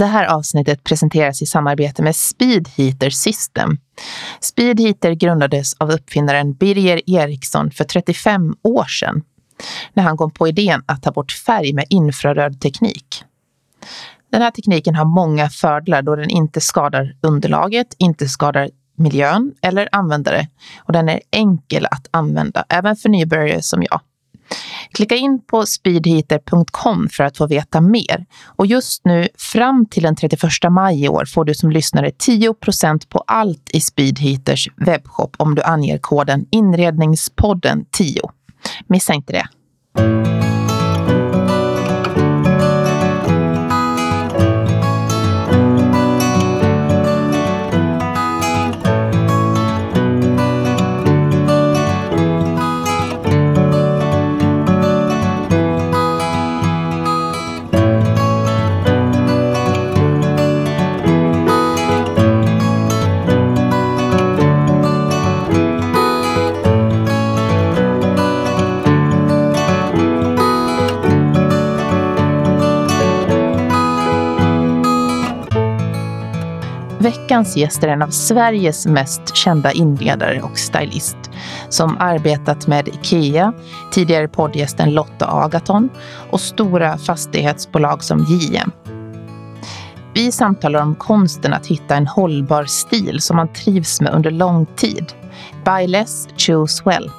Det här avsnittet presenteras i samarbete med Speedheater System. Speedheater grundades av uppfinnaren Birger Eriksson för 35 år sedan när han kom på idén att ta bort färg med infraröd teknik. Den här tekniken har många fördelar då den inte skadar underlaget, inte skadar miljön eller användare och den är enkel att använda, även för nybörjare som jag. Klicka in på speedheater.com för att få veta mer. Och just nu fram till den 31 maj i år får du som lyssnare 10% på allt i Speedheaters webbshop om du anger koden inredningspodden 10. Missa inte det. Veckans gäst är en av Sveriges mest kända inredare och stylist som arbetat med IKEA, tidigare poddgästen Lotta Agaton och stora fastighetsbolag som JM. Vi samtalar om konsten att hitta en hållbar stil som man trivs med under lång tid. Buy less, choose well.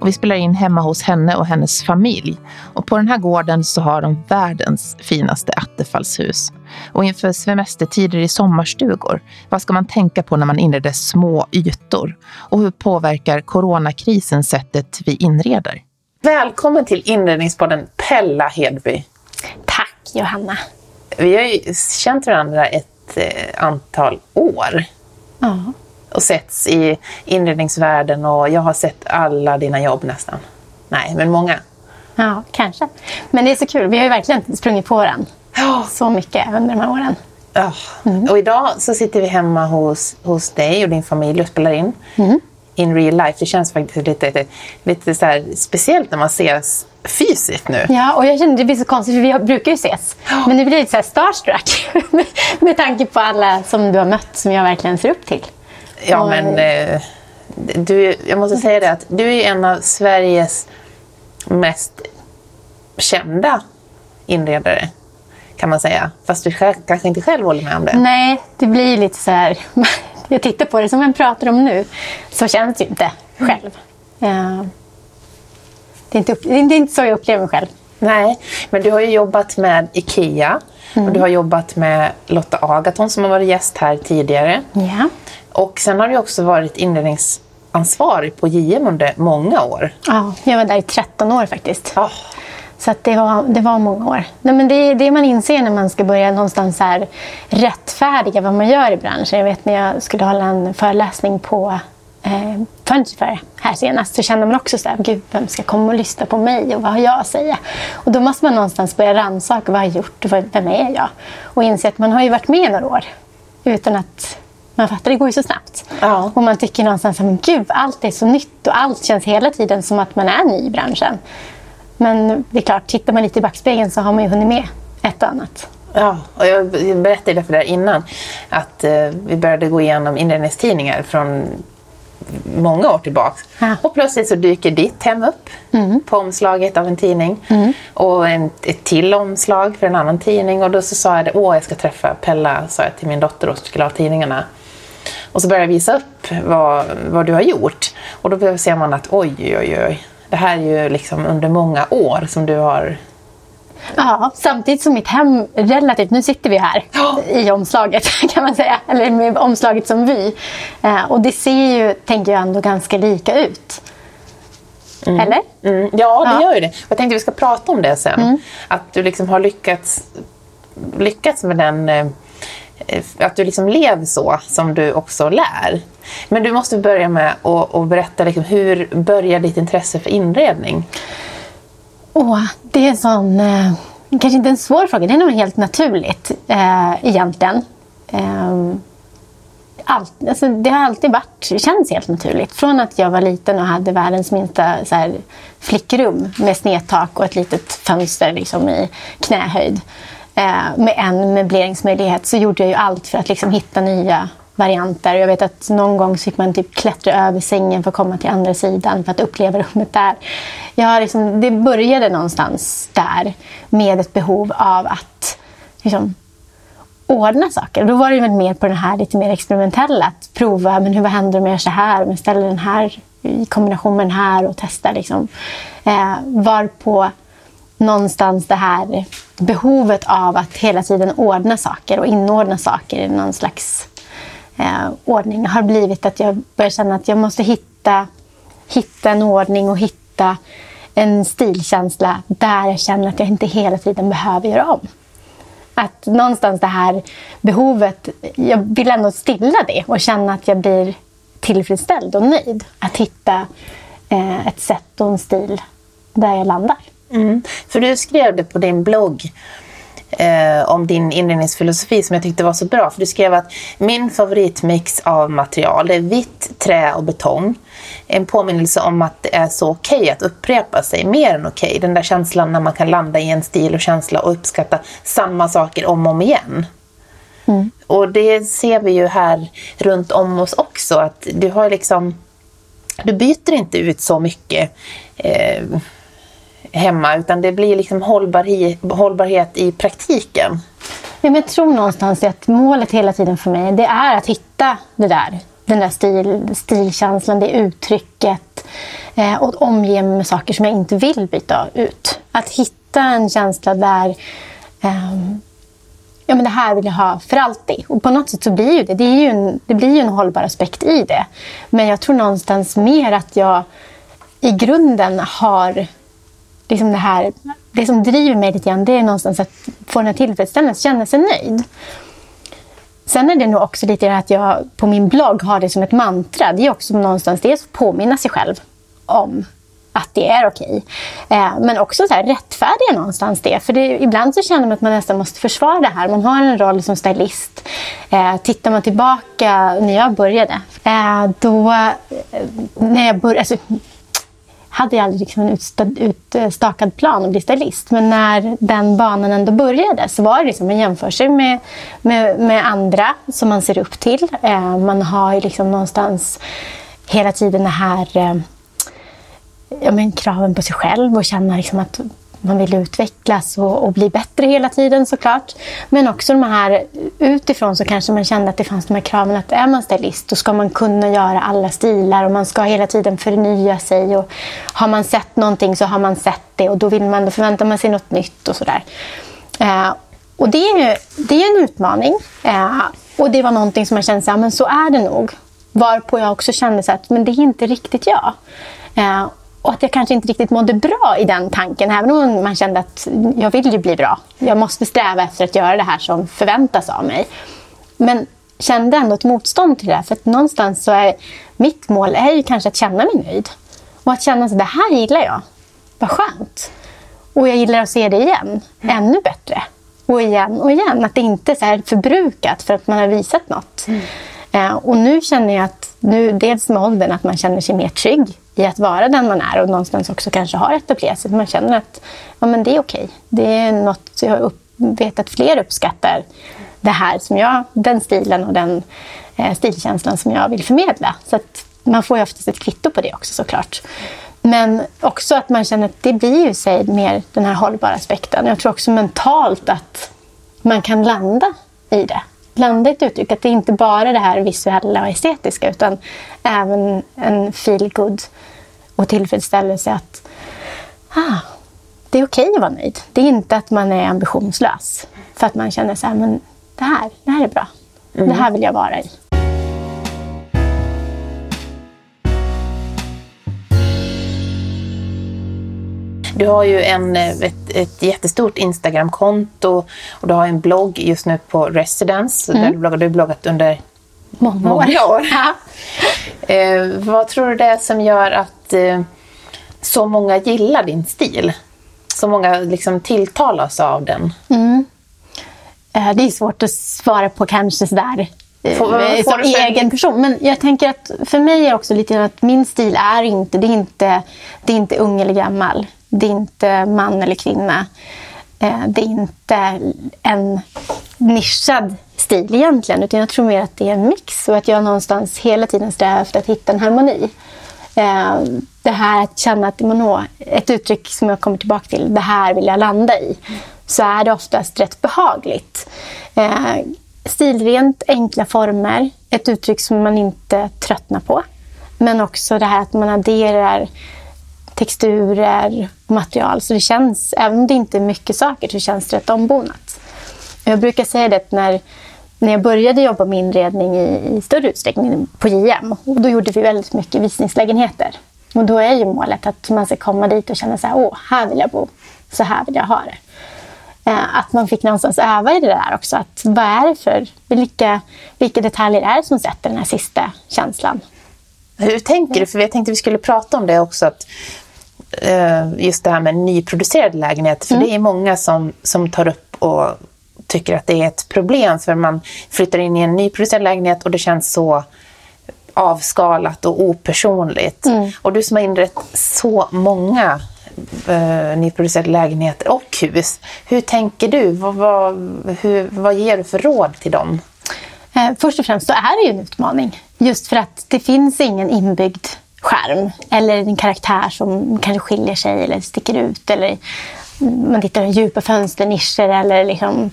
Och vi spelar in hemma hos henne och hennes familj. Och på den här gården så har de världens finaste attefallshus. Och inför semestertider i sommarstugor, vad ska man tänka på när man inreder små ytor? Och hur påverkar coronakrisen sättet vi inreder? Välkommen till inredningspodden Pella Hedby. Tack Johanna. Vi har ju känt varandra ett eh, antal år. Ja. Och setts i inredningsvärlden och jag har sett alla dina jobb nästan. Nej, men många. Ja, kanske. Men det är så kul. Vi har ju verkligen sprungit på varandra Ja. så mycket under de här åren. Ja. Och idag så sitter vi hemma hos, hos dig och din familj och spelar in. In real life. Det känns faktiskt lite, lite, så speciellt när man ses fysiskt nu. Ja, och jag känner det blir så konstigt för vi brukar ju ses. Men nu blir det lite så starstruck. med tanke på alla som du har mött som jag verkligen ser upp till. Ja, Och- men eh, du, jag måste säga det att du är en av Sveriges mest kända inredare, kan man säga. Fast du själv, kanske inte själv håller med om det. Nej, det blir lite så här... Jag tittar på det som jag pratar om nu. Så känns det ju inte själv. Ja. Det, är inte det är inte så jag upplever mig själv. Nej, men du har ju jobbat med IKEA och du har jobbat med Lotta Agaton som har varit gäst här tidigare. Ja. Och sen har du också varit inredningsansvarig på JM under många år. ja, jag var där i 13 år faktiskt. Ja, Så det, var, det var många år. Nej, men det är det man inser när man ska börja någonstans här rättfärdiga vad man gör i branschen. Jag vet när jag skulle hålla en föreläsning på eh, Furniture här senast så kände man också så här, gud vem ska komma och lyssna på mig och vad har jag att säga? Och då måste man någonstans börja rannsaka vad har jag gjort och vem är jag? Och inse att man har ju varit med några år utan att man fattar, det går ju så snabbt. Ja. Och man tycker någonstans att gud, allt är så nytt och allt känns hela tiden som att man är ny i branschen. Men det är klart, tittar man lite i backspegeln så har man ju hunnit med ett och annat. Ja, och jag berättade för dig innan att eh, vi började gå igenom inredningstidningar från många år tillbaka. Ja. Och plötsligt så dyker ditt hem upp på omslaget av en tidning. Och en, ett till omslag för en annan tidning. Och då så sa jag det, åh jag ska träffa Pella, sa jag till min dotter då, som skulle ha tidningarna. Och så började jag visa upp vad, vad du har gjort. Och då ser man att oj, oj, oj. Det här är ju liksom under många år som du har Ja, samtidigt som mitt hem relativt, nu sitter vi här Ja. i omslaget kan man säga, eller med omslaget som vy. Eh, och det ser ju, tänker jag, ändå ganska lika ut. Eller? Mm, ja, det Ja. gör ju det. Jag tänkte vi ska prata om det sen. Att du liksom har lyckats, lyckats med den... Eh, att du liksom lever så som du också lär. Men du måste börja med att, berätta liksom, hur började ditt intresse för inredning? Åh, det är en sån... Eh, kanske inte en svår fråga, det är nog helt naturligt eh, egentligen. Eh, allt, alltså, det har alltid varit, känns helt naturligt. Från att jag var liten och hade världens minsta så här, flickrum med snedtak och ett litet fönster liksom, i knähöjd eh, med en möbleringsmöjlighet så gjorde jag ju allt för att liksom hitta nya varianter. Jag vet att någon gång så fick man typ klättra över sängen för att komma till andra sidan för att uppleva rummet där. Jag liksom, det började någonstans där med ett behov av att liksom, ordna saker. Och då var det väl mer på den här lite mer experimentella. Att prova, men hur, vad händer om jag gör så här? Om jag ställer den här i kombination med den här och testar. Liksom. Eh, varpå någonstans det här behovet av att hela tiden ordna saker och inordna saker i någon slags eh, ordning har blivit att jag börjar känna att jag måste hitta, hitta en ordning och hitta en stilkänsla där jag känner att jag inte hela tiden behöver göra om. Att någonstans det här behovet, jag vill ändå stilla det och känna att jag blir tillfredsställd och nöjd. Att hitta eh, ett sätt och en stil där jag landar. Mm. För du skrev det på din blogg eh, om din inredningsfilosofi som jag tyckte var så bra. För du skrev att min favoritmix av material är vitt, trä och betong. En påminnelse om att det är så okej okay att upprepa sig, mer än okej. Okay. Den där känslan när man kan landa i en stil och känsla och uppskatta samma saker om och om igen. Mm. Och det ser vi ju här runt om oss också, att du har liksom du byter inte ut så mycket eh, hemma utan det blir liksom hållbarhet, hållbarhet i praktiken. Ja, men jag tror någonstans att målet hela tiden för mig det är att hitta det där. Den där stil, stilkänslan, det uttrycket. Eh, och omge mig med saker som jag inte vill byta ut. Att hitta en känsla där eh, ja, men det här vill jag ha för alltid. Och på något sätt så blir ju det, det, är ju en, det blir ju en hållbar aspekt i det. Men jag tror någonstans mer att jag i grunden har liksom det här, det som driver mig lite grann, det är någonstans att få den här tillfredsställelsen, känna sig nöjd. Sen är det nog också lite att jag på min blogg har det som ett mantra. Det är också någonstans dels att påminna sig själv om att det är okej. Eh, men också så här, rättfärdiga någonstans det. För det, ibland så känner man att man nästan måste försvara det här. Man har en roll som stylist. Eh, tittar man tillbaka när jag började, eh, då... Eh, när jag började, alltså, hade jag aldrig liksom en utstakad plan att bli stylist. Men när den banan ändå började så var det liksom en jämförelse med, med, med andra som man ser upp till. Eh, man har ju liksom någonstans hela tiden det här eh, ja, men kraven på sig själv och känna liksom att man vill utvecklas och, och, bli bättre hela tiden såklart. Men också de här utifrån så kanske man kände att det fanns de här kraven att är man stylist då ska man kunna göra alla stilar och man ska hela tiden förnya sig. Och har man sett någonting så har man sett det och då, vill man, då förväntar man sig något nytt och sådär. Eh, och det är, ju, det är en utmaning. Eh, och det var någonting som man kände att men så är det nog. Varpå jag också kände så att men det är inte riktigt jag. Eh, och att jag kanske inte riktigt mådde bra i den tanken. Även om man kände att jag vill ju bli bra. Jag måste sträva efter att göra det här som förväntas av mig. Men kände ändå ett motstånd till det. För att någonstans så är mitt mål är ju kanske att känna mig nöjd. Och att känna att det här gillar jag. Vad skönt. Och jag gillar att se det igen. Ännu bättre. Och igen och igen. Att det inte är så här förbrukat för att man har visat något. Mm. Eh, och nu känner jag att, nu, dels med åldern, att man känner sig mer trygg i att vara den man är och någonstans också kanske har etablerat sig. Man känner att ja, men det är okej. Det är något jag upp, vet att fler uppskattar. Det här som jag, den stilen och den eh, stilkänslan som jag vill förmedla. Så att man får ju oftast ett kvitto på det också såklart. Men också att man känner att det blir ju sig mer den här hållbara aspekten. Jag tror också mentalt att man kan landa i det landa i ett uttryck. Att det inte bara är det här visuella och estetiska utan även en feel good och tillfredsställelse att ah, det är okej okay att vara nöjd. Det är inte att man är ambitionslös för att man känner så här, men det här, det här är bra. Mm. Det här vill jag vara i. Du har ju en, eh, ett, ett jättestort Instagramkonto och du har en blogg just nu på Residence. Mm. Där du, bloggar, du har bloggat under många år. Många år. eh, vad tror du det är som gör att eh, så många gillar din stil? Så många liksom tilltalas av den? Mm. Eh, det är svårt att svara på kanske sådär eh, Får, som egen person. Men jag tänker att för mig är också lite att min stil är inte, det är inte, det är inte ung eller gammal. Det är inte man eller kvinna. Eh, det är inte en nischad stil egentligen, utan jag tror mer att det är en mix och att jag någonstans hela tiden strävar efter att hitta en harmoni. Eh, det här att känna att man ett uttryck som jag kommer tillbaka till, det här vill jag landa i, så är det oftast rätt behagligt. Eh, stilrent, enkla former, ett uttryck som man inte tröttnar på. Men också det här att man adderar texturer och material. Så det känns, även om det inte är mycket saker, så känns det rätt ombonat. Jag brukar säga det när, när jag började jobba med inredning i, i större utsträckning på JM, och då gjorde vi väldigt mycket visningslägenheter. Och då är ju målet att man ska komma dit och känna så här, åh, här vill jag bo, så här vill jag ha det. Eh, att man fick någonstans öva i det där också. Att vad är det för, vilka, vilka detaljer är det som sätter den här sista känslan? Hur tänker du? För jag tänkte vi skulle prata om det också. Att, just det här med nyproducerade lägenheter. För mm. det är många som, som tar upp och tycker att det är ett problem. För man flyttar in i en nyproducerad lägenhet och det känns så avskalat och opersonligt. Mm. Och du som har inrett så många eh, nyproducerade lägenheter och hus. Hur tänker du? Vad, vad, hur, vad ger du för råd till dem? Eh, först och främst så är det ju en utmaning. Just för att det finns ingen inbyggd skärm eller en karaktär som kanske skiljer sig eller sticker ut. Eller man tittar i djupa fönsternischer eller liksom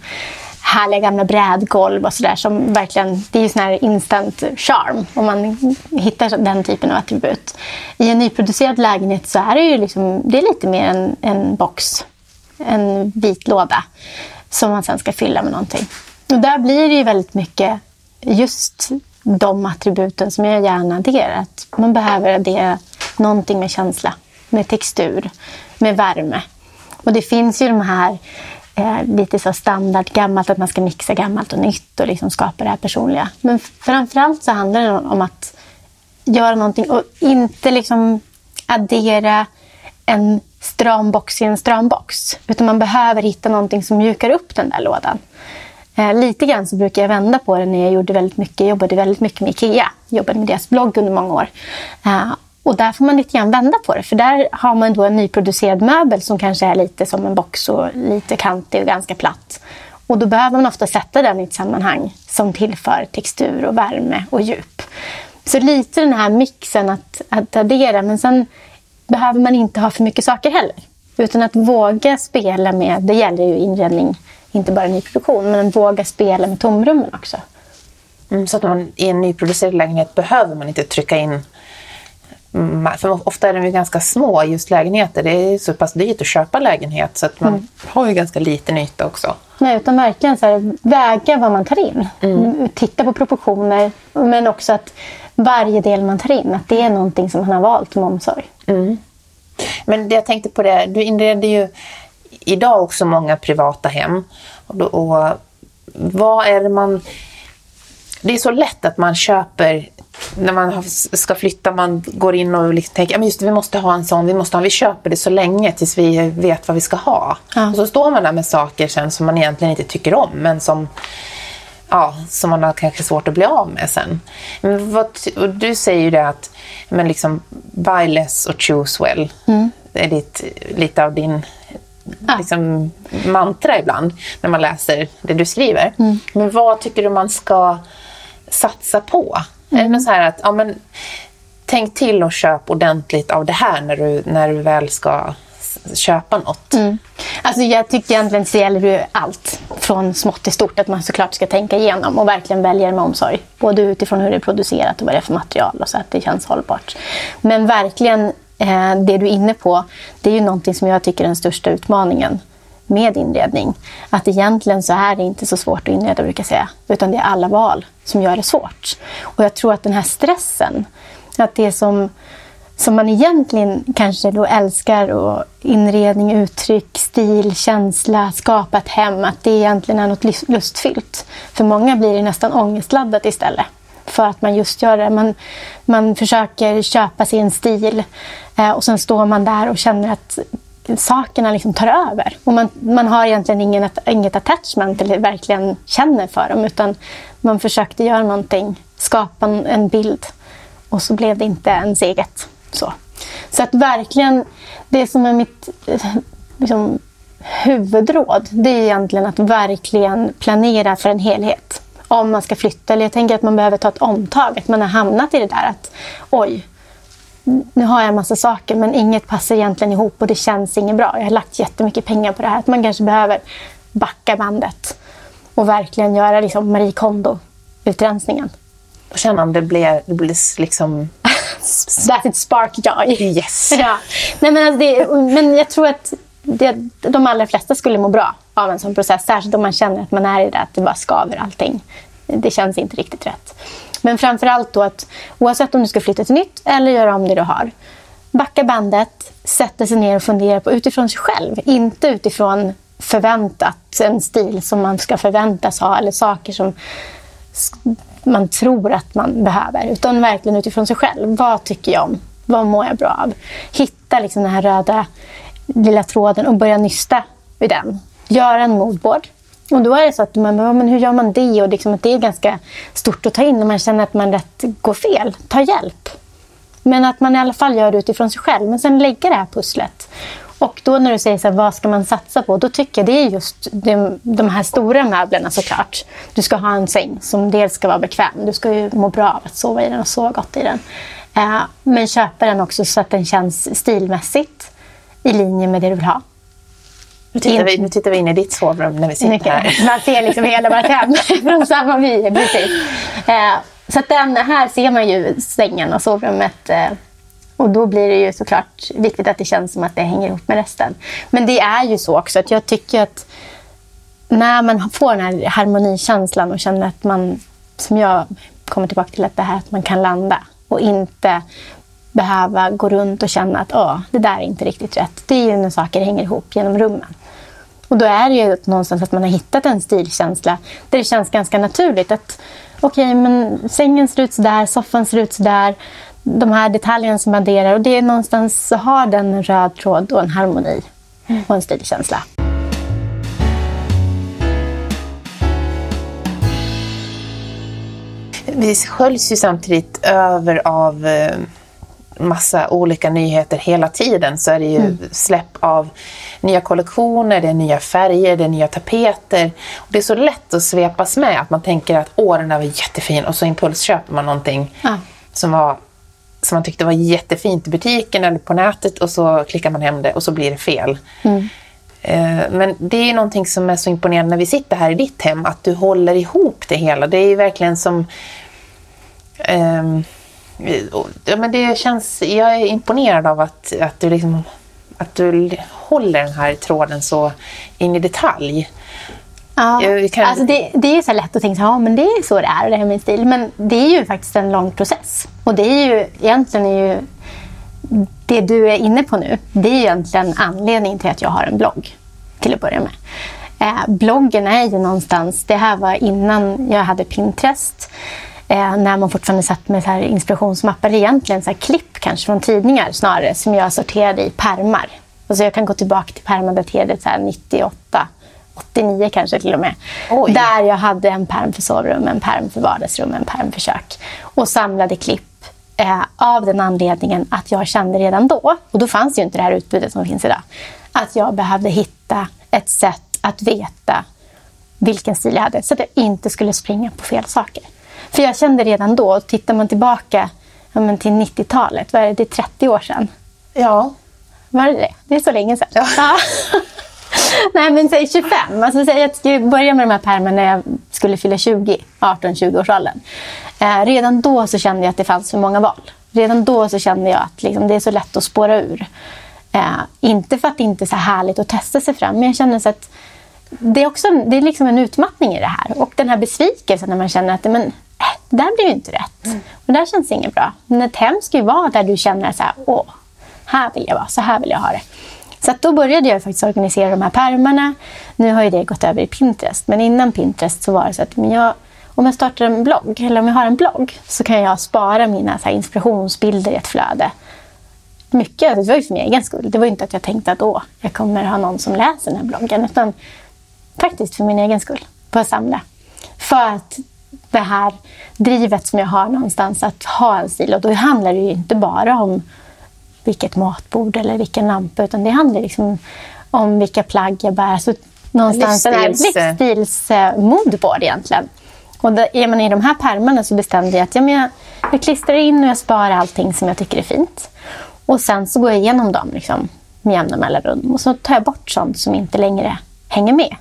härliga gamla brädgolv och sådär som verkligen, det är ju sån här instant charm om man hittar den typen av attribut. I en nyproducerad lägenhet så är det ju liksom, det är lite mer en, en box, en vit låda som man sen ska fylla med någonting. Och där blir det ju väldigt mycket just de attributen som jag gärna adderar. Att man behöver addera någonting med känsla, med textur, med värme. Och det finns ju de här eh, lite så standard gammalt, att man ska mixa gammalt och nytt och liksom skapa det här personliga. Men framförallt så handlar det om att göra någonting och inte liksom addera en stram box i en stram box. Utan man behöver hitta någonting som mjukar upp den där lådan. Eh, lite grann så brukar jag vända på det när jag gjorde väldigt mycket, jobbade väldigt mycket med IKEA. Jobbade med deras blogg under många år. Eh, och där får man lite grann vända på det. För där har man då en nyproducerad möbel som kanske är lite som en box och lite kantig och ganska platt. Och då behöver man ofta sätta den i ett sammanhang som tillför textur och värme och djup. Så lite den här mixen att, att addera. Men sen behöver man inte ha för mycket saker heller. Utan att våga spela med, det gäller ju inredning inte bara nyproduktion, men våga spela med tomrummen också. Mm, så att man i en nyproducerad lägenhet behöver man inte trycka in för ofta är de ju ganska små, just lägenheter. Det är så pass dyrt att köpa lägenhet så att man mm. har ju ganska liten yta också. Nej, utan verkligen så här, väga vad man tar in. Mm. Titta på proportioner, men också att varje del man tar in, att det är någonting som man har valt med omsorg. Mm. Men jag tänkte på det, du inredde ju idag också många privata hem. Och, och vad är det man... Det är så lätt att man köper när man ska flytta, man går in och liksom tänker att just vi måste ha en sån, vi måste ha, vi köper det så länge tills vi vet vad vi ska ha. Ja. Och så står man där med saker sen som man egentligen inte tycker om men som, ja, som man har kanske svårt att bli av med sen. Vad, du säger ju det att men liksom, buy less och choose well. Mm. Det är ditt, lite av din ja. liksom, mantra ibland när man läser det du skriver. Mm. Men vad tycker du man ska satsa på? Mm. Är det så här att, ja, men, tänk till och köp ordentligt av det här när du, när du väl ska köpa något? Mm. Alltså jag tycker egentligen att det gäller ju allt, från smått till stort, att man såklart ska tänka igenom och verkligen välja med omsorg. Både utifrån hur det är producerat och vad det är för material och så att det känns hållbart. Men verkligen Eh, det du är inne på, det är ju någonting som jag tycker är den största utmaningen med inredning. Att egentligen så är det inte så svårt att inreda, brukar jag säga. Utan det är alla val som gör det svårt. Och jag tror att den här stressen, att det som, som man egentligen kanske då älskar, och inredning, uttryck, stil, känsla, skapa ett hem, att det egentligen är något lustfyllt. För många blir det nästan ångestladdat istället för att man just gör det. Man, man försöker köpa sin stil Eh, och sen står man där och känner att sakerna liksom tar över. Och man, man har egentligen ingen, inget attachment eller verkligen känner för dem utan man försökte göra någonting, skapa en, bild och så blev det inte ens eget. Så, så att verkligen, det som är mitt eh, liksom, huvudråd det är egentligen att verkligen planera för en helhet. Om man ska flytta. Eller jag tänker att man behöver ta ett omtag. Att man har hamnat i det där att oj, nu har jag en massa saker men inget passar egentligen ihop och det känns inget bra. Jag har lagt jättemycket pengar på det här. Att man kanske behöver backa bandet och verkligen göra liksom Marie Kondo-utrensningen. Och känna om det blir, det blir liksom... That it spark joy. Yes. Ja. Nej, men, alltså det, men jag tror att det, de allra flesta skulle må bra av en sån process. Särskilt om man känner att man är i det, att det bara skaver allting. Det känns inte riktigt rätt. Men framför allt då att oavsett om du ska flytta till nytt eller göra om det du har. Backa bandet, sätta sig ner och fundera på utifrån sig själv. Inte utifrån förväntat, en stil som man ska förväntas ha eller saker som man tror att man behöver. Utan verkligen utifrån sig själv. Vad tycker jag om? Vad mår jag bra av? Hitta liksom den här röda lilla tråden och börja nysta i den. Gör en moodboard. Och då är det så att man men hur gör man det? Och liksom att det är ganska stort att ta in och man känner att man rätt går fel. Ta hjälp. Men att man i alla fall gör det utifrån sig själv. Men sen lägga det här pusslet. Och då när du säger så här, vad ska man satsa på? Då tycker jag det är just de, de här stora möblerna såklart. Du ska ha en säng som dels ska vara bekväm. Du ska ju må bra av att sova i den och sova gott i den. Eh, men köpa den också så att den känns stilmässigt i linje med det du vill ha. Nu tittar, vi, nu tittar vi in i ditt sovrum när vi sitter Mycket. här. Man ser liksom hela vårt hem från samma vy. Precis. Eh, så att den, här ser man ju sängen och sovrummet. Eh, och då blir det ju såklart viktigt att det känns som att det hänger ihop med resten. Men det är ju så också att jag tycker att när man får den här harmonikänslan och känner att man, som jag kommer tillbaka till, att det här att man kan landa och inte behöva gå runt och känna att Åh, det där är inte riktigt rätt. Det är ju när saker hänger ihop genom rummen. Och då är det ju någonstans att man har hittat en stilkänsla där det känns ganska naturligt att okej, okay, men sängen ser ut sådär, soffan ser ut sådär. De här detaljerna som adderar och det är någonstans har den en röd tråd och en harmoni och en stilkänsla. Vi sköljs ju samtidigt över av eh, massa olika nyheter hela tiden så är det ju mm. släpp av nya kollektioner, det är nya färger, det är nya tapeter. Och det är så lätt att svepas med att man tänker att åh den där var jättefin och så impulsköper man någonting ja. som, var, som man tyckte var jättefint i butiken eller på nätet och så klickar man hem det och så blir det fel. Mm. Eh, men det är någonting som är så imponerande när vi sitter här i ditt hem, att du håller ihop det hela. Det är ju verkligen som um, Ja, men det känns, jag är imponerad av att, att, du liksom, att du håller den här tråden så in i detalj. Ja, kan... alltså det, det, är så lätt att tänka att ja, men det är så det är, det här med stil. Men det är ju faktiskt en lång process. Och det är ju egentligen är ju det du är inne på nu. Det är egentligen anledningen till att jag har en blogg. Till att börja med. Eh, bloggen är ju någonstans, det här var innan jag hade Pinterest eh, när man fortfarande satt med så här inspirationsmappar. Egentligen så här klipp kanske från tidningar snarare som jag sorterade i permar. Alltså jag kan gå tillbaka till pärmar daterade 98, 89 kanske till och med. Oj. Där jag hade en perm för sovrum, en perm för vardagsrum, en perm för kök. Och samlade klipp eh, av den anledningen att jag kände redan då, och då fanns ju inte det här utbudet som finns idag, att jag behövde hitta ett sätt att veta vilken stil jag hade så att jag inte skulle springa på fel saker. För jag kände redan då, tittar man tillbaka ja, men till 90-talet, vad är det, det är 30 år sedan? Ja. Var det det? Det är så länge sedan. Ja. ja. Nej men säg 25. Alltså, säg att jag började med de här pärmarna när jag skulle fylla 20, 18-20-årsåldern. Eh, redan då så kände jag att det fanns för många val. Redan då så kände jag att liksom, det är så lätt att spåra ur. Eh, inte för att det inte är så härligt att testa sig fram, men jag känner så att det är, också, det är liksom en utmattning i det här. Och den här besvikelsen när man känner att men, det där blir ju inte rätt. Mm. Och där känns inget bra. Men ett hem ska ju vara där du känner så här, åh, här vill jag vara, så här vill jag ha det. Så då började jag faktiskt organisera de här pärmarna. Nu har ju det gått över i Pinterest. Men innan Pinterest så var det så att men jag, om jag startar en blogg, eller om jag har en blogg, så kan jag spara mina så inspirationsbilder i ett flöde. Mycket, det var ju för min egen skull. Det var inte att jag tänkte att åh, jag kommer ha någon som läser den här bloggen. Utan faktiskt för min egen skull. På att samla. För att det här drivet som jag har någonstans att ha en stil. Och då handlar det ju inte bara om vilket matbord eller vilken lampa utan det handlar liksom om vilka plagg jag bär. Så någonstans Livsstils- livsstilsmoodboard egentligen. Och då, är man i de här pärmarna så bestämde jag att ja, men jag, jag klistrar in och jag sparar allting som jag tycker är fint. Och sen så går jag igenom dem liksom, med jämna mellanrum. Och så tar jag bort sånt som inte längre hänger med.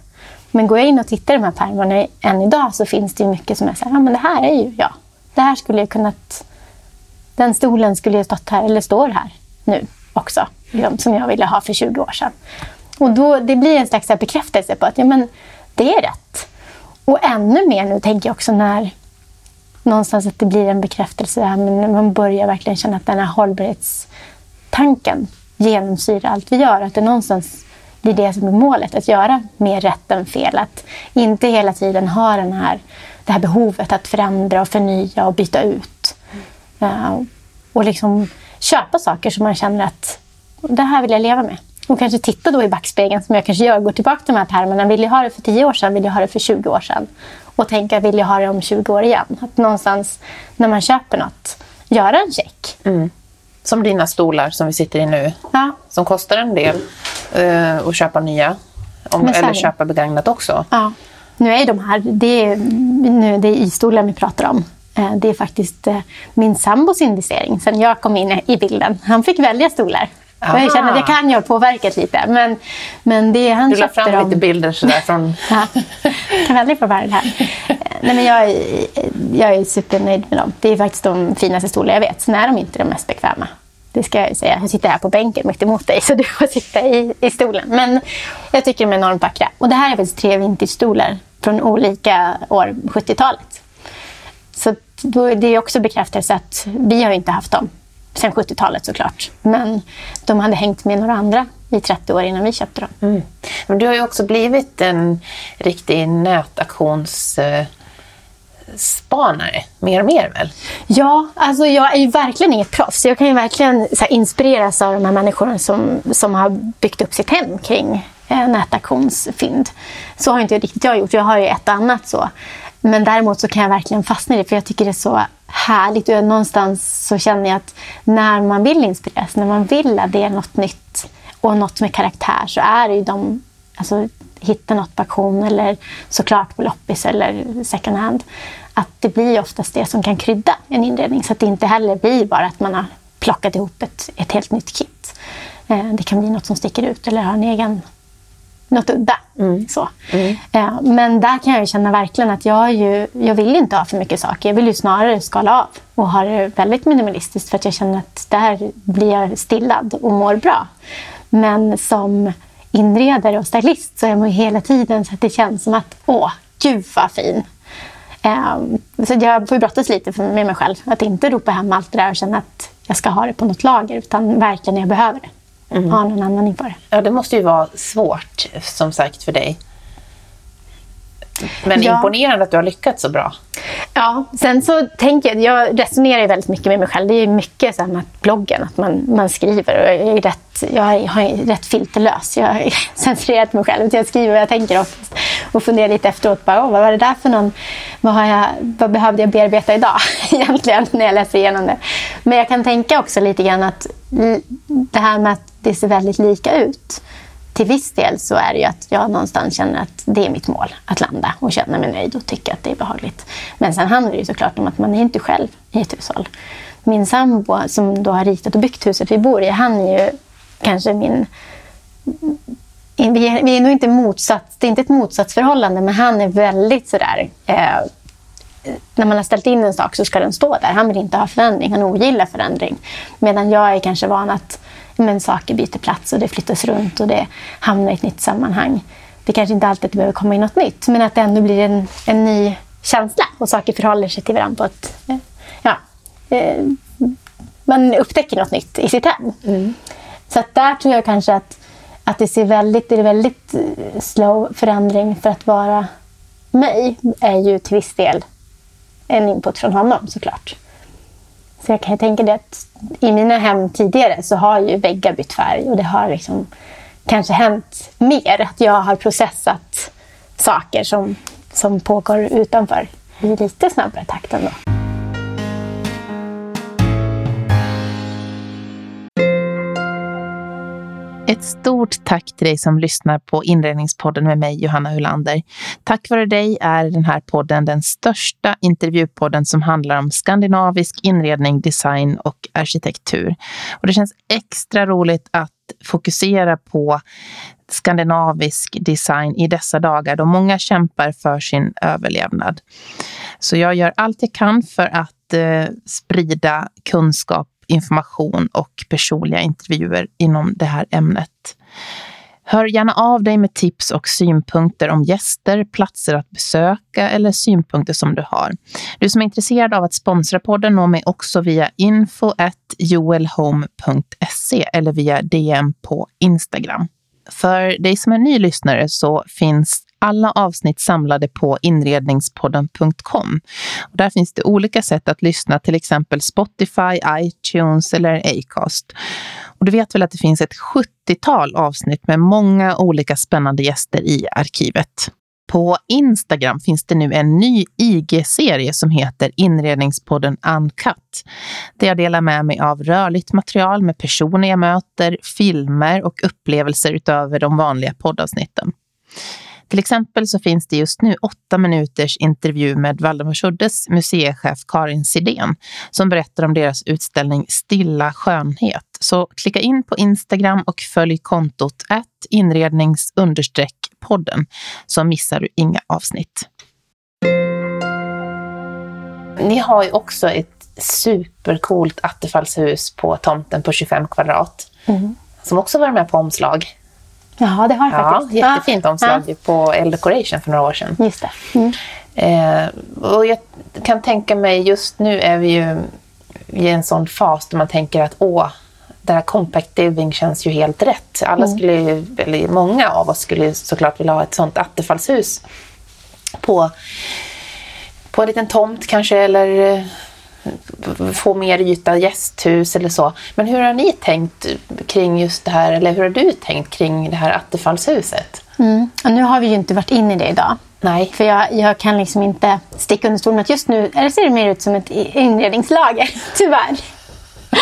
Men går jag in och tittar i de här pärmarna än idag så finns det ju mycket som är så här, ja men det här är ju jag. Det här skulle jag kunnat... Den stolen skulle jag stått här, eller står här nu också. Liksom, som jag ville ha för 20 år sedan. Och då, det blir en slags bekräftelse på att ja, men det är rätt. Och ännu mer nu tänker jag också när någonstans att det blir en bekräftelse här, men när man börjar verkligen känna att den här hållbarhetstanken genomsyrar allt vi gör. Att det någonstans det är det som är målet, att göra mer rätt än fel. Att inte hela tiden ha den här, det här behovet att förändra och förnya och byta ut. Uh, och liksom köpa saker som man känner att det här vill jag leva med. Och kanske titta då i backspegeln som jag kanske gör, går tillbaka till de här termerna. Vill jag ha det för 10 år sedan? Vill jag ha det för 20 år sedan? Och tänka, vill jag ha det om 20 år igen? Att någonstans när man köper något, göra en check. Mm. Som dina stolar som vi sitter i nu. Ja, Som kostar en del uh, att köpa nya. Om, eller köpa begagnat också. ja. Nu är de här, det är, nu, det är i-stolar vi pratar om. Eh, Det är faktiskt eh, min sambos investering sen jag kom in i bilden. Han fick välja stolar. Och jag känner att det kan jag ha påverkat lite. Men, men det han Du la fram dem. lite bilder sådär från... Ja. kan aldrig få vara det här. Eh, Nej, men jag, är, jag är supernöjd med dem. Det är faktiskt de finaste stolar jag vet. Sen är de inte de mest bekväma. Det ska jag ju säga. Jag sitter här på bänken mitt emot dig så du får sitta i, i stolen. Men jag tycker de är enormt vackra. Och det här är faktiskt tre vintage-stolar från olika år, 70-talet. Så då, det är också bekräftelse att vi har ju inte haft dem sen 70-talet såklart. Men de hade hängt med några andra i 30 år innan vi köpte dem. Mm. Men du har ju också blivit en riktig spanare Mer och mer väl? Ja, alltså jag är ju verkligen inget proffs. Jag kan ju verkligen så här, inspireras av de här människorna som, som har byggt upp sitt hem kring eh, nätaktionsfynd. Så har inte riktigt jag gjort. Jag har ju ett annat så. Men däremot så kan jag verkligen fastna i det för jag tycker det är så härligt. Och jag, någonstans så känner jag att när man vill inspireras, när man vill att det är något nytt och något med karaktär så är det ju de alltså, hitta något på auktion eller såklart på loppis eller second hand. Att det blir oftast det som kan krydda en inredning så att det inte heller blir bara att man har plockat ihop ett, ett helt nytt kit. Eh, det kan bli något som sticker ut eller har en egen något udda. Så. Eh, men där kan jag känna verkligen att jag, ju, jag vill inte ha för mycket saker. Jag vill ju snarare skala av och ha det väldigt minimalistiskt för att jag känner att där blir jag stillad och mår bra. Men som inredare och stylist så är man ju hela tiden så att det känns som att åh, gud vad fin. Eh, så jag får brottas lite med mig själv. Att inte ropa hem allt det där och känna att jag ska ha det på något lager utan verkligen när jag behöver det. Ha någon användning för det. Ja, det måste ju vara svårt, som sagt, för dig. Men Ja. imponerande att du har lyckats så bra. Ja, sen så tänker jag, jag resonerar ju väldigt mycket med mig själv. Det är mycket så här med att bloggen, att man, man skriver. Och jag, är rätt, jag är, jag är rätt filterlös. Jag har censurerat mig själv. Jag skriver vad jag tänker oftast. Och funderar lite efteråt. Bara, vad var det där för någon... Vad, har jag, vad behövde jag bearbeta idag egentligen när jag läser igenom det? Men jag kan tänka också lite grann att det här med att det ser väldigt lika ut till viss del så är det ju att jag någonstans känner att det är mitt mål. Att landa och känna mig nöjd och tycka att det är behagligt. Men sen handlar det ju såklart om att man är inte själv i ett hushåll. Min sambo som då har ritat och byggt huset vi bor i, han är ju kanske min... Vi är, vi är nog inte motsats, det är inte ett motsatsförhållande, men han är väldigt sådär... Eh, när man har ställt in en sak så ska den stå där. Han vill inte ha förändring, han ogillar förändring. Medan jag är kanske van att men, saker byter plats och det flyttas runt och det hamnar i ett nytt sammanhang. Det kanske inte alltid behöver komma in något nytt, men att det ändå blir en, en ny känsla och saker förhåller sig till varandra på ett... eh, Ja, eh, man upptäcker något nytt i sitt hem. Så att där tror jag kanske att, att det ser väldigt, det är väldigt eh, slow förändring för att vara mig är ju till viss del en input från honom såklart. Så jag kan ju tänka det att i mina hem tidigare så har ju väggar bytt färg och det har liksom kanske hänt mer. Att jag har processat saker som, som pågår utanför i lite snabbare takt ändå. Ett stort tack till dig som lyssnar på Inredningspodden med mig, Johanna Hulander. Tack vare dig är den här podden den största intervjupodden som handlar om skandinavisk inredning, design och arkitektur. Och det känns extra roligt att fokusera på skandinavisk design i dessa dagar då många kämpar för sin överlevnad. Så jag gör allt jag kan för att eh, sprida kunskap information och personliga intervjuer inom det här ämnet. Hör gärna av dig med tips och synpunkter om gäster, platser att besöka eller synpunkter som du har. Du som är intresserad av att sponsra podden når mig också via info joelhome.se eller via DM på Instagram. För dig som är ny lyssnare så finns alla avsnitt samlade på inredningspodden.com. Och där finns det olika sätt att lyssna, till exempel Spotify, iTunes eller Acast. Och du vet väl att det finns ett 70-tal avsnitt med många olika spännande gäster i arkivet. På Instagram finns det nu en ny IG-serie som heter Inredningspodden Uncut. Där jag delar med mig av rörligt material med personer jag möter, filmer och upplevelser utöver de vanliga poddavsnitten. Till exempel så finns det just nu åtta minuters intervju med Valdemarsuddes museichef Karin Sidén som berättar om deras utställning Stilla skönhet. Så klicka in på Instagram och följ kontot inrednings podden så missar du inga avsnitt. Ni har ju också ett supercoolt attefallshus på tomten på 25 kvadrat. Mm. Som också var med på omslag. Ja, det har jag ja, faktiskt. Jättefint omslag ja. på L Decoration för några år sedan. Just det. Mm. Eh, och jag kan tänka mig, just nu är vi ju i en sån fas där man tänker att åh, det här compact living känns ju helt rätt. Alla mm. skulle, eller många av oss skulle såklart vilja ha ett sånt attefallshus på, på en liten tomt kanske eller få mer yta gästhus eller så. Men hur har ni tänkt kring just det här, eller hur har du tänkt kring det här attefallshuset? Mm. Och nu har vi ju inte varit inne i det idag. Nej. För jag, jag kan liksom inte sticka under stolen att just nu eller ser det mer ut som ett inredningslager, tyvärr.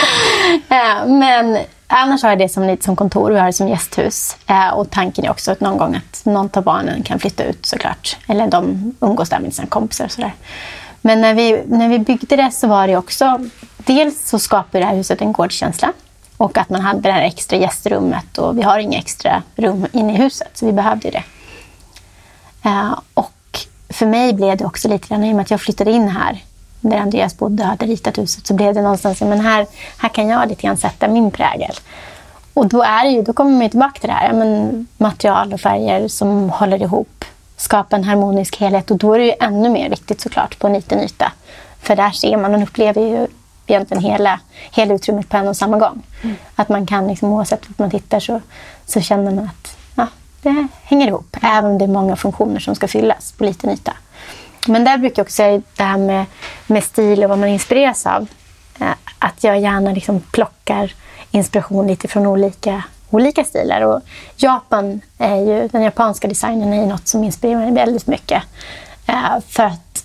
Eh, men annars har jag det som lite som kontor, vi har det som gästhus. Eh, och tanken är också att någon gång att någon av barnen kan flytta ut såklart. Eller de umgås där med sina kompisar och sådär. Men när vi, när vi byggde det så var det också... Dels så skapade det här huset en gårdskänsla. Och att man hade det här extra gästrummet. Och vi har inga extra rum inne i huset, så vi behövde det. Uh, och för mig blev det också lite grann, i och med att jag flyttade in här, där Andreas bodde och hade ritat huset, så blev det någonstans, men här, här kan jag lite grann sätta min prägel. Och då, är det ju, då kommer man tillbaka till det här, men material och färger som håller ihop skapa en harmonisk helhet. Och då är det ju ännu mer viktigt såklart på en liten yta. För där ser man, och upplever ju egentligen hela, hela utrymmet på en och samma gång. Mm. Att man kan, liksom, oavsett vart man tittar, så, så känner man att ja, det hänger ihop. Även om det är många funktioner som ska fyllas på liten yta. Men där brukar jag också säga det här med, med stil och vad man inspireras av. Eh, att jag gärna liksom plockar inspiration lite från olika olika stilar. Och Japan är ju, den japanska designen är något som inspirerar mig väldigt mycket. Eh, för att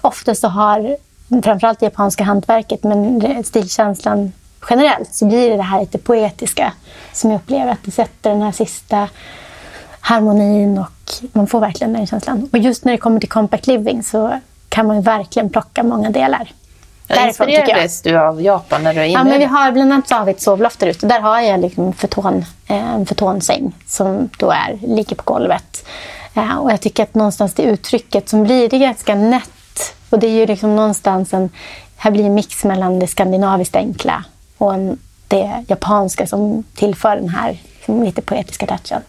ofta så har framförallt det japanska hantverket, men stilkänslan generellt, så blir det det här lite poetiska som jag upplever att det sätter den här sista harmonin och man får verkligen den känslan. Och just när det kommer till compact living så kan man verkligen plocka många delar. Ja, inspirerades du av Japan när du inne? Ja, men vi har, bland annat så har vi ett sovloft där ute. Där har jag liksom futon, eh, en futonsäng som då är, ligger på golvet. Eh, och jag tycker att någonstans det uttrycket som blir, det är ganska nätt. Och det är ju liksom någonstans en, här blir en mix mellan det skandinaviskt enkla och en, det japanska som tillför den här liksom, lite poetiska touchen.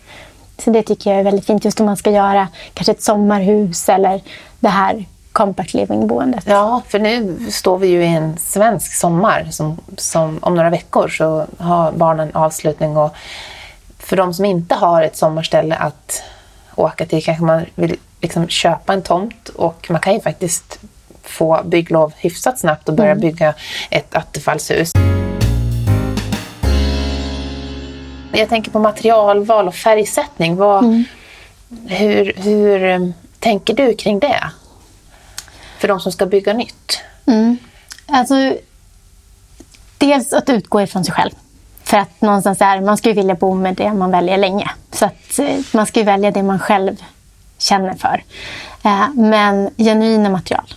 Så det tycker jag är väldigt fint. Just om man ska göra kanske ett sommarhus eller det här compact living-boendet. Ja, för nu står vi ju i en svensk sommar. Som, som, om några veckor så har barnen avslutning. Och för de som inte har ett sommarställe att åka till kanske man vill liksom köpa en tomt och man kan ju faktiskt få bygglov hyfsat snabbt och börja mm. bygga ett attefallshus. Jag tänker på materialval och färgsättning. Vad, mm. hur, hur eh, tänker du kring det? För de som ska bygga nytt? Mm. Alltså, dels att utgå ifrån sig själv. För att någonstans är, man ska ju vilja bo med det man väljer länge. Så att eh, man ska ju välja det man själv känner för. Eh, men genuina material.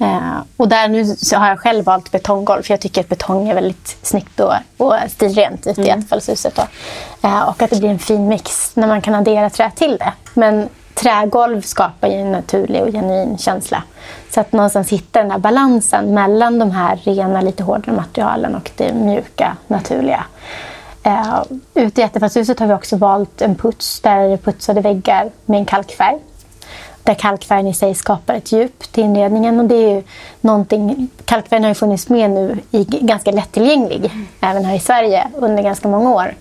Eh, och där nu har jag själv valt betonggolv för jag tycker att betong är väldigt snyggt och, och stilrent i mm. attefallshuset. Eh, och att det blir en fin mix när man kan addera trä till det. Men trägolv skapar ju en naturlig och genuin känsla. Så att någonstans hitta den här balansen mellan de här rena, lite hårdare materialen och det mjuka, naturliga. Uh, ute i attefallshuset har vi också valt en puts där det är putsade väggar med en kalkfärg. Där kalkfärgen i sig skapar ett djup till inredningen. Och det är ju någonting, kalkfärgen har ju funnits med nu i ganska lättillgänglig, mm. även här i Sverige, under ganska många år.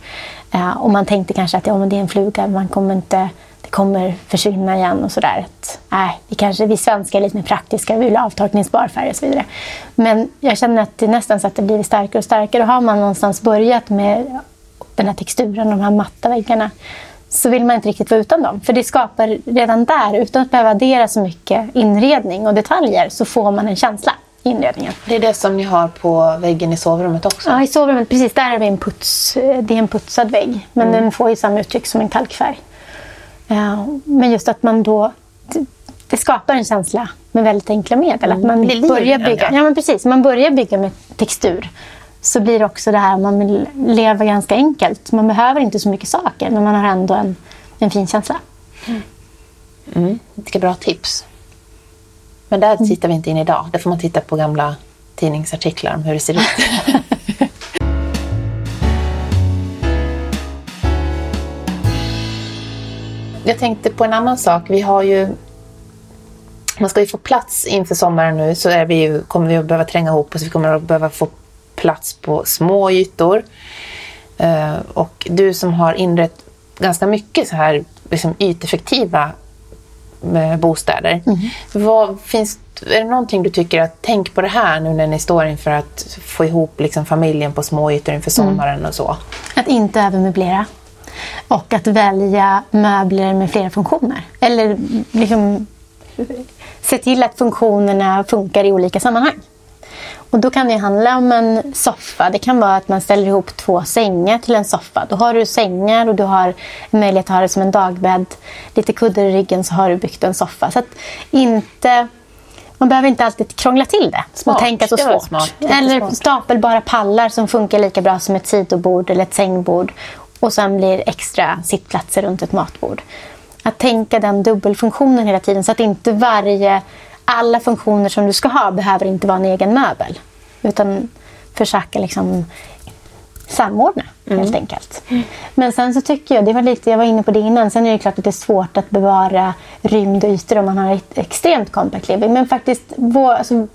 Uh, och man tänkte kanske att ja, men det är en fluga, man kommer inte kommer försvinna igen och sådär. Nej, vi, kanske, vi svenskar är lite mer praktiska, vi vill ha avtorkningsbar färg och så vidare. Men jag känner att det är nästan så att det blir starkare och starkare. Och har man någonstans börjat med den här texturen, de här matta väggarna, så vill man inte riktigt vara utan dem. För det skapar redan där, utan att behöva addera så mycket inredning och detaljer, så får man en känsla i inredningen. Det är det som ni har på väggen i sovrummet också? Ja, i sovrummet. Precis. Där har vi en puts. Det är en putsad vägg. Men mm. den får ju samma uttryck som en kalkfärg. Men just att man då... Det skapar en känsla med väldigt enkla medel. Att man mm. börjar bygga, ja, men precis, man börjar bygga med textur så blir det också det här man vill leva ganska enkelt. Man behöver inte så mycket saker, men man har ändå en, en fin känsla. Mm. Mm. Vilka bra tips. Men där tittar vi inte in idag. Där får man titta på gamla tidningsartiklar om hur det ser ut. jag tänkte på en annan sak. Vi har ju... Man ska ju få plats inför sommaren nu så är vi ju, kommer vi att behöva tränga ihop oss. Vi kommer att behöva få plats på små ytor. Uh, och du som har inrett ganska mycket så här liksom yteffektiva uh, bostäder. Mm. Vad finns, är det någonting du tycker att tänk på det här nu när ni står inför att få ihop liksom, familjen på små ytor inför mm. sommaren mm. och så? Att inte övermöblera. Och att välja möbler med flera funktioner. Eller liksom se till att funktionerna funkar i olika sammanhang. Och då kan det handla om en soffa. Det kan vara att man ställer ihop två sängar till en soffa. Då har du sängar och du har möjlighet att ha det som en dagbädd. Lite kuddar i ryggen så har du byggt en soffa. Så inte... Man behöver inte alltid krångla till det smart. och tänka så svårt. Smart. Eller stapelbara pallar som funkar lika bra som ett sidobord eller ett sängbord. Och sen blir extra sittplatser runt ett matbord. Att tänka den dubbelfunktionen hela tiden så att inte varje, alla funktioner som du ska ha behöver inte vara en egen möbel. Utan försöka liksom samordna mm. helt enkelt. Mm. Men sen så tycker jag, det var lite, jag var inne på det innan, sen är det klart att det är svårt att bevara rymd och ytor om man har ett extremt kompakt living. Men faktiskt vår, alltså,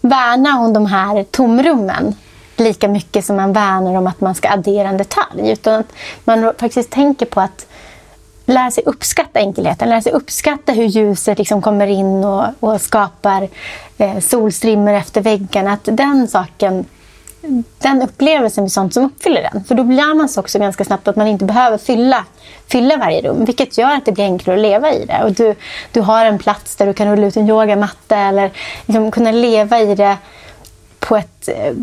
värna om de här tomrummen lika mycket som man värnar om att man ska addera en detalj. Utan att man faktiskt tänker på att lära sig uppskatta enkelheten, lära sig uppskatta hur ljuset liksom kommer in och, och skapar eh, solstrimmor efter väggarna. Att den saken, den upplevelsen blir sånt som uppfyller den. För då lär man sig också ganska snabbt att man inte behöver fylla, fylla varje rum. Vilket gör att det blir enklare att leva i det. Och du, du har en plats där du kan rulla ut en yogamatta eller liksom kunna leva i det på ett Eh,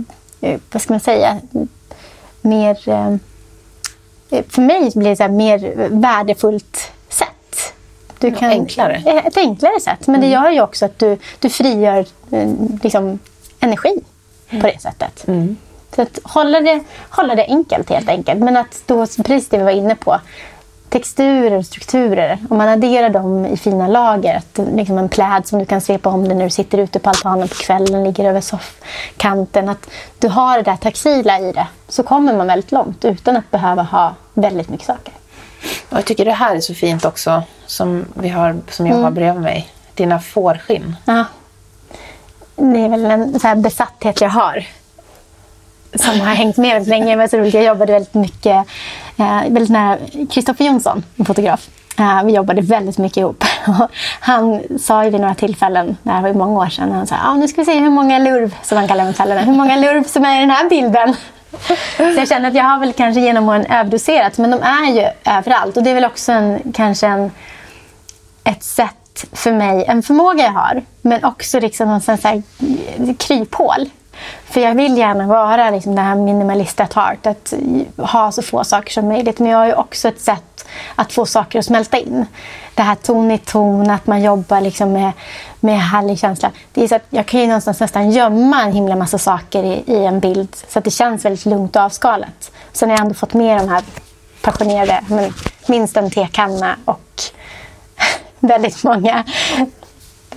vad ska man säga, mer... Eh, för mig blir det så mer värdefullt sätt. Du kan, enklare? Ett enklare sätt. Men mm. det gör ju också att du, du frigör eh, liksom, energi mm. på det sättet. Mm. Så att hålla det, hålla det enkelt helt enkelt. Men att då, precis det vi var inne på, texturer och strukturer. Om man adderar dem i fina lager, att liksom en pläd som du kan svepa om dig när du sitter ute på altanen på kvällen, ligger över soffkanten. Att du har det där taxila i det, så kommer man väldigt långt utan att behöva ha väldigt mycket saker. Och jag tycker det här är så fint också, som, vi har, som jag mm. har bredvid mig. Dina fårskinn. Ja. Det är väl en så besatthet jag har som har hängt med väldigt länge. Men så roligt. Jag jobbade väldigt mycket, Eh, väldigt nära Kristoffer Jonsson, en fotograf. Eh, vi jobbade väldigt mycket ihop. han sa ju vid några tillfällen, det här var ju många år sedan, han sa ah, nu ska vi se hur många lurv, som han kallar metallerna, hur många lurv som är i den här bilden. Så jag känner att jag har väl kanske genom åren överdoserat, men de är ju överallt. Och det är väl också en, kanske en, ett sätt för mig, en förmåga jag har, men också liksom en sån här eh, kryphål för jag vill gärna vara liksom det här minimalist at heart. Att ha så få saker som möjligt. Men jag har ju också ett sätt att få saker att smälta in. Det här ton i ton, att man jobbar liksom med, med härlig känsla. Det är så att jag kan ju någonstans nästan gömma en himla massa saker i, i en bild. Så att det känns väldigt lugnt och avskalat. Sen har jag ändå fått med de här passionerade, men minst en tekanna och väldigt många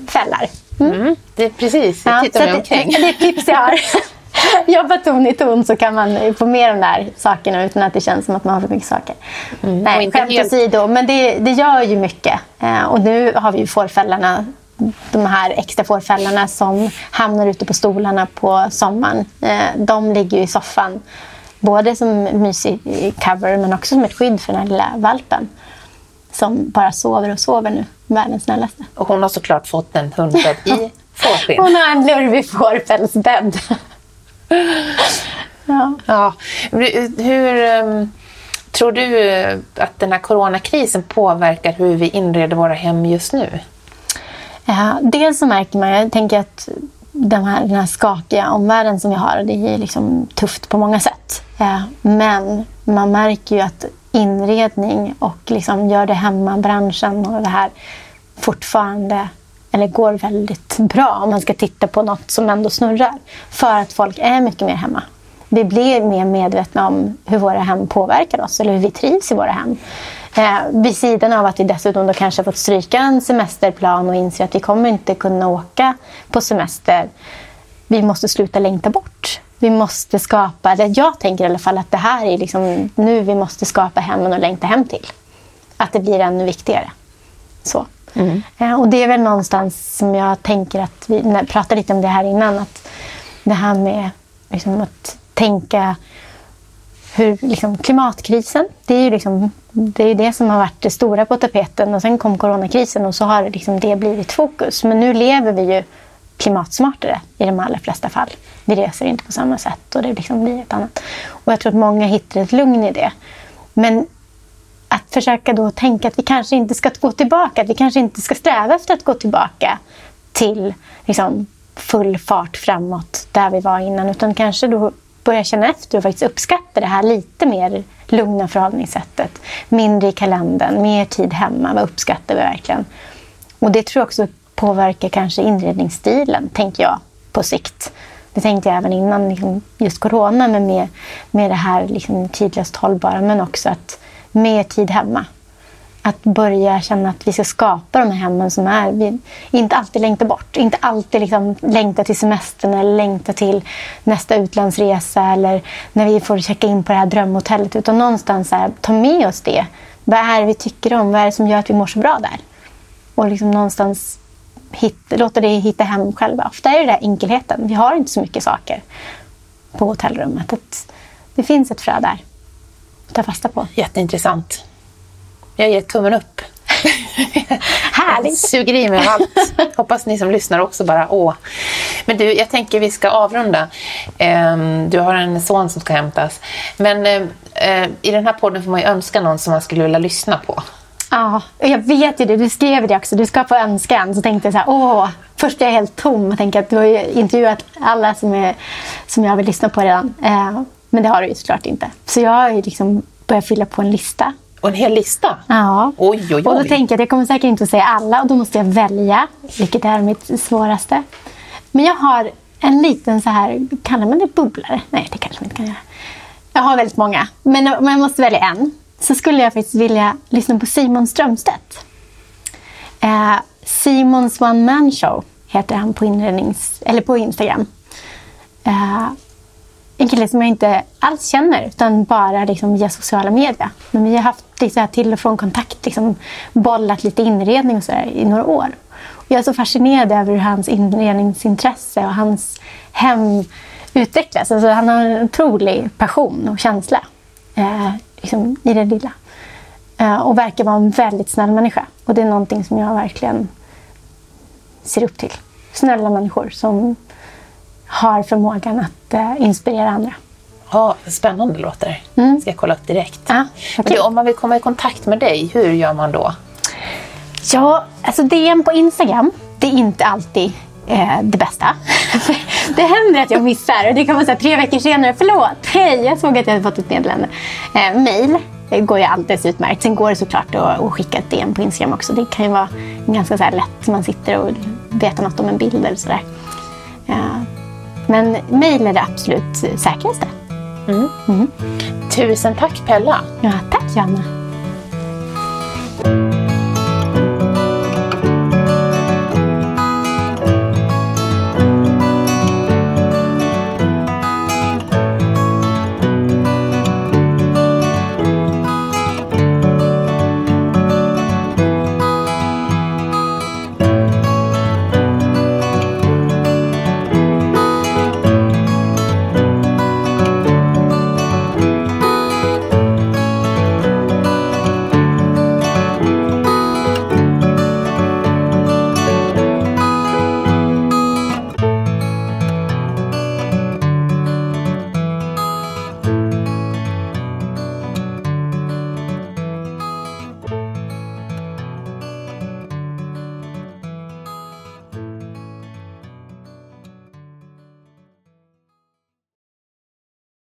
fällar. Mm. Mm, det är precis, jag tittar mig omkring. Det, det är ett tips jag har. Jobba ton i ton så kan man få med de där sakerna utan att det känns som att man har för mycket saker. Mm. Nej, skämt helt... åsido, men det, det gör ju mycket. Eh, och nu har vi ju fårfällarna de här extra fårfällarna som hamnar ute på stolarna på sommaren. Eh, de ligger i soffan. Både som mysig cover men också som ett skydd för den här lilla valpen som bara sover och sover nu. Världens snällaste. Och hon har såklart fått en hundbädd i fårskinn. Hon har en lurvig fårpälsbädd. ja. ja. Hur um, tror du att den här coronakrisen påverkar hur vi inreder våra hem just nu? Ja, dels så märker man, jag tänker att den här, den här skakiga omvärlden som vi har, det är liksom tufft på många sätt. Ja, men man märker ju att inredning och liksom gör det hemma-branschen och det här fortfarande eller går väldigt bra om man ska titta på något som ändå snurrar. För att folk är mycket mer hemma. Vi blir mer medvetna om hur våra hem påverkar oss eller hur vi trivs i våra hem. Eh, vid sidan av att vi dessutom då kanske har fått stryka en semesterplan och inser att vi kommer inte kunna åka på semester. Vi måste sluta längta bort vi måste skapa, eller jag tänker i alla fall att det här är liksom nu vi måste skapa hemmen och längta hem till. Att det blir ännu viktigare. Så. Mm. Eh, och det är väl någonstans som jag tänker att vi när, pratade lite om det här innan. Att det här med liksom, att tänka hur liksom, klimatkrisen, det är ju liksom, det, är det som har varit det stora på tapeten. Och sen kom coronakrisen och så har liksom det blivit fokus. Men nu lever vi ju klimatsmartare i de allra flesta fall. Vi reser inte på samma sätt och det liksom blir ett annat. Och jag tror att många hittar ett lugn i det. Men att försöka då tänka att vi kanske inte ska gå tillbaka, att vi kanske inte ska sträva efter att gå tillbaka till liksom, full fart framåt där vi var innan, utan kanske då börja känna efter och faktiskt uppskatta det här lite mer lugna förhållningssättet. Mindre i kalendern, mer tid hemma. Vad uppskattar vi verkligen? Och det tror jag också påverkar kanske inredningsstilen, tänker jag, på sikt. Det tänkte jag även innan liksom, just corona, men med, med det här liksom, tidlöst hållbara, men också att mer tid hemma. Att börja känna att vi ska skapa de här hemmen som är, vi inte alltid längta bort. Inte alltid liksom längta till semestern eller längta till nästa utlandsresa eller när vi får checka in på det här drömhotellet. Utan någonstans här, ta med oss det. Vad är det vi tycker om? Vad är det som gör att vi mår så bra där? Och liksom någonstans hitta, låta det hitta hem själva. Ofta är det där enkelheten. Vi har inte så mycket saker på hotellrummet. Att det finns ett frö där att ta fasta på. Jätteintressant. Jag ger tummen upp. Härligt! Suger i mig allt. Hoppas ni som lyssnar också bara åh. Men du, jag tänker vi ska avrunda. Um, du har en son som ska hämtas. Men uh, uh, i den här podden får man ju önska någon som man skulle vilja lyssna på. Ja, jag vet ju det. Du skrev det också. Du ska få önska en. Så tänkte jag så här, åh. Först är jag helt tom och tänker att du har ju intervjuat alla som, är, som jag vill lyssna på redan. Eh, men det har du ju såklart inte. Så jag har ju liksom börjat fylla på en lista. Och en hel lista? Ja. Oj, oj, oj. Och då tänker jag att jag kommer säkert inte att säga alla och då måste jag välja, vilket är mitt svåraste. Men jag har en liten så här, kallar man det bubblare? Nej, det kanske man inte kan göra. Jag har väldigt många, men, men jag måste välja en så skulle jag faktiskt vilja lyssna på Simon Strömstedt. Eh, Simons One Man Show heter han på, inrednings, eller på Instagram. Eh, en kille som jag inte alls känner, utan bara liksom via sociala medier. Men vi har haft liksom, till och från kontakt, liksom, bollat lite inredning och så i några år. Och jag är så fascinerad över hur hans inredningsintresse och hans hem utvecklas. Alltså, han har en otrolig passion och känsla. Eh, liksom, i det lilla. Uh, och verkar vara en väldigt snäll människa. Och det är någonting som jag verkligen ser upp till. Snälla människor som har förmågan att uh, inspirera andra. Ja, spännande låter. Mm. ska jag kolla upp direkt. Ja, okay. du, om man vill komma i kontakt med dig, hur gör man då? Ja, alltså DM på Instagram, det är inte alltid eh, det bästa. det händer att jag missar och det kan vara så här, tre veckor senare. Förlåt, hej, jag såg att jag hade fått ett meddelande. Eh, mail det går ju alldeles utmärkt. Sen går det såklart att, att skicka ett DM på Instagram också. Det kan ju vara ganska så lätt. Man sitter och vet något om en bild eller sådär. Ja. Men mail är det absolut säkraste. Mm. Mm. Tusen tack Pella. Ja, tack Johanna.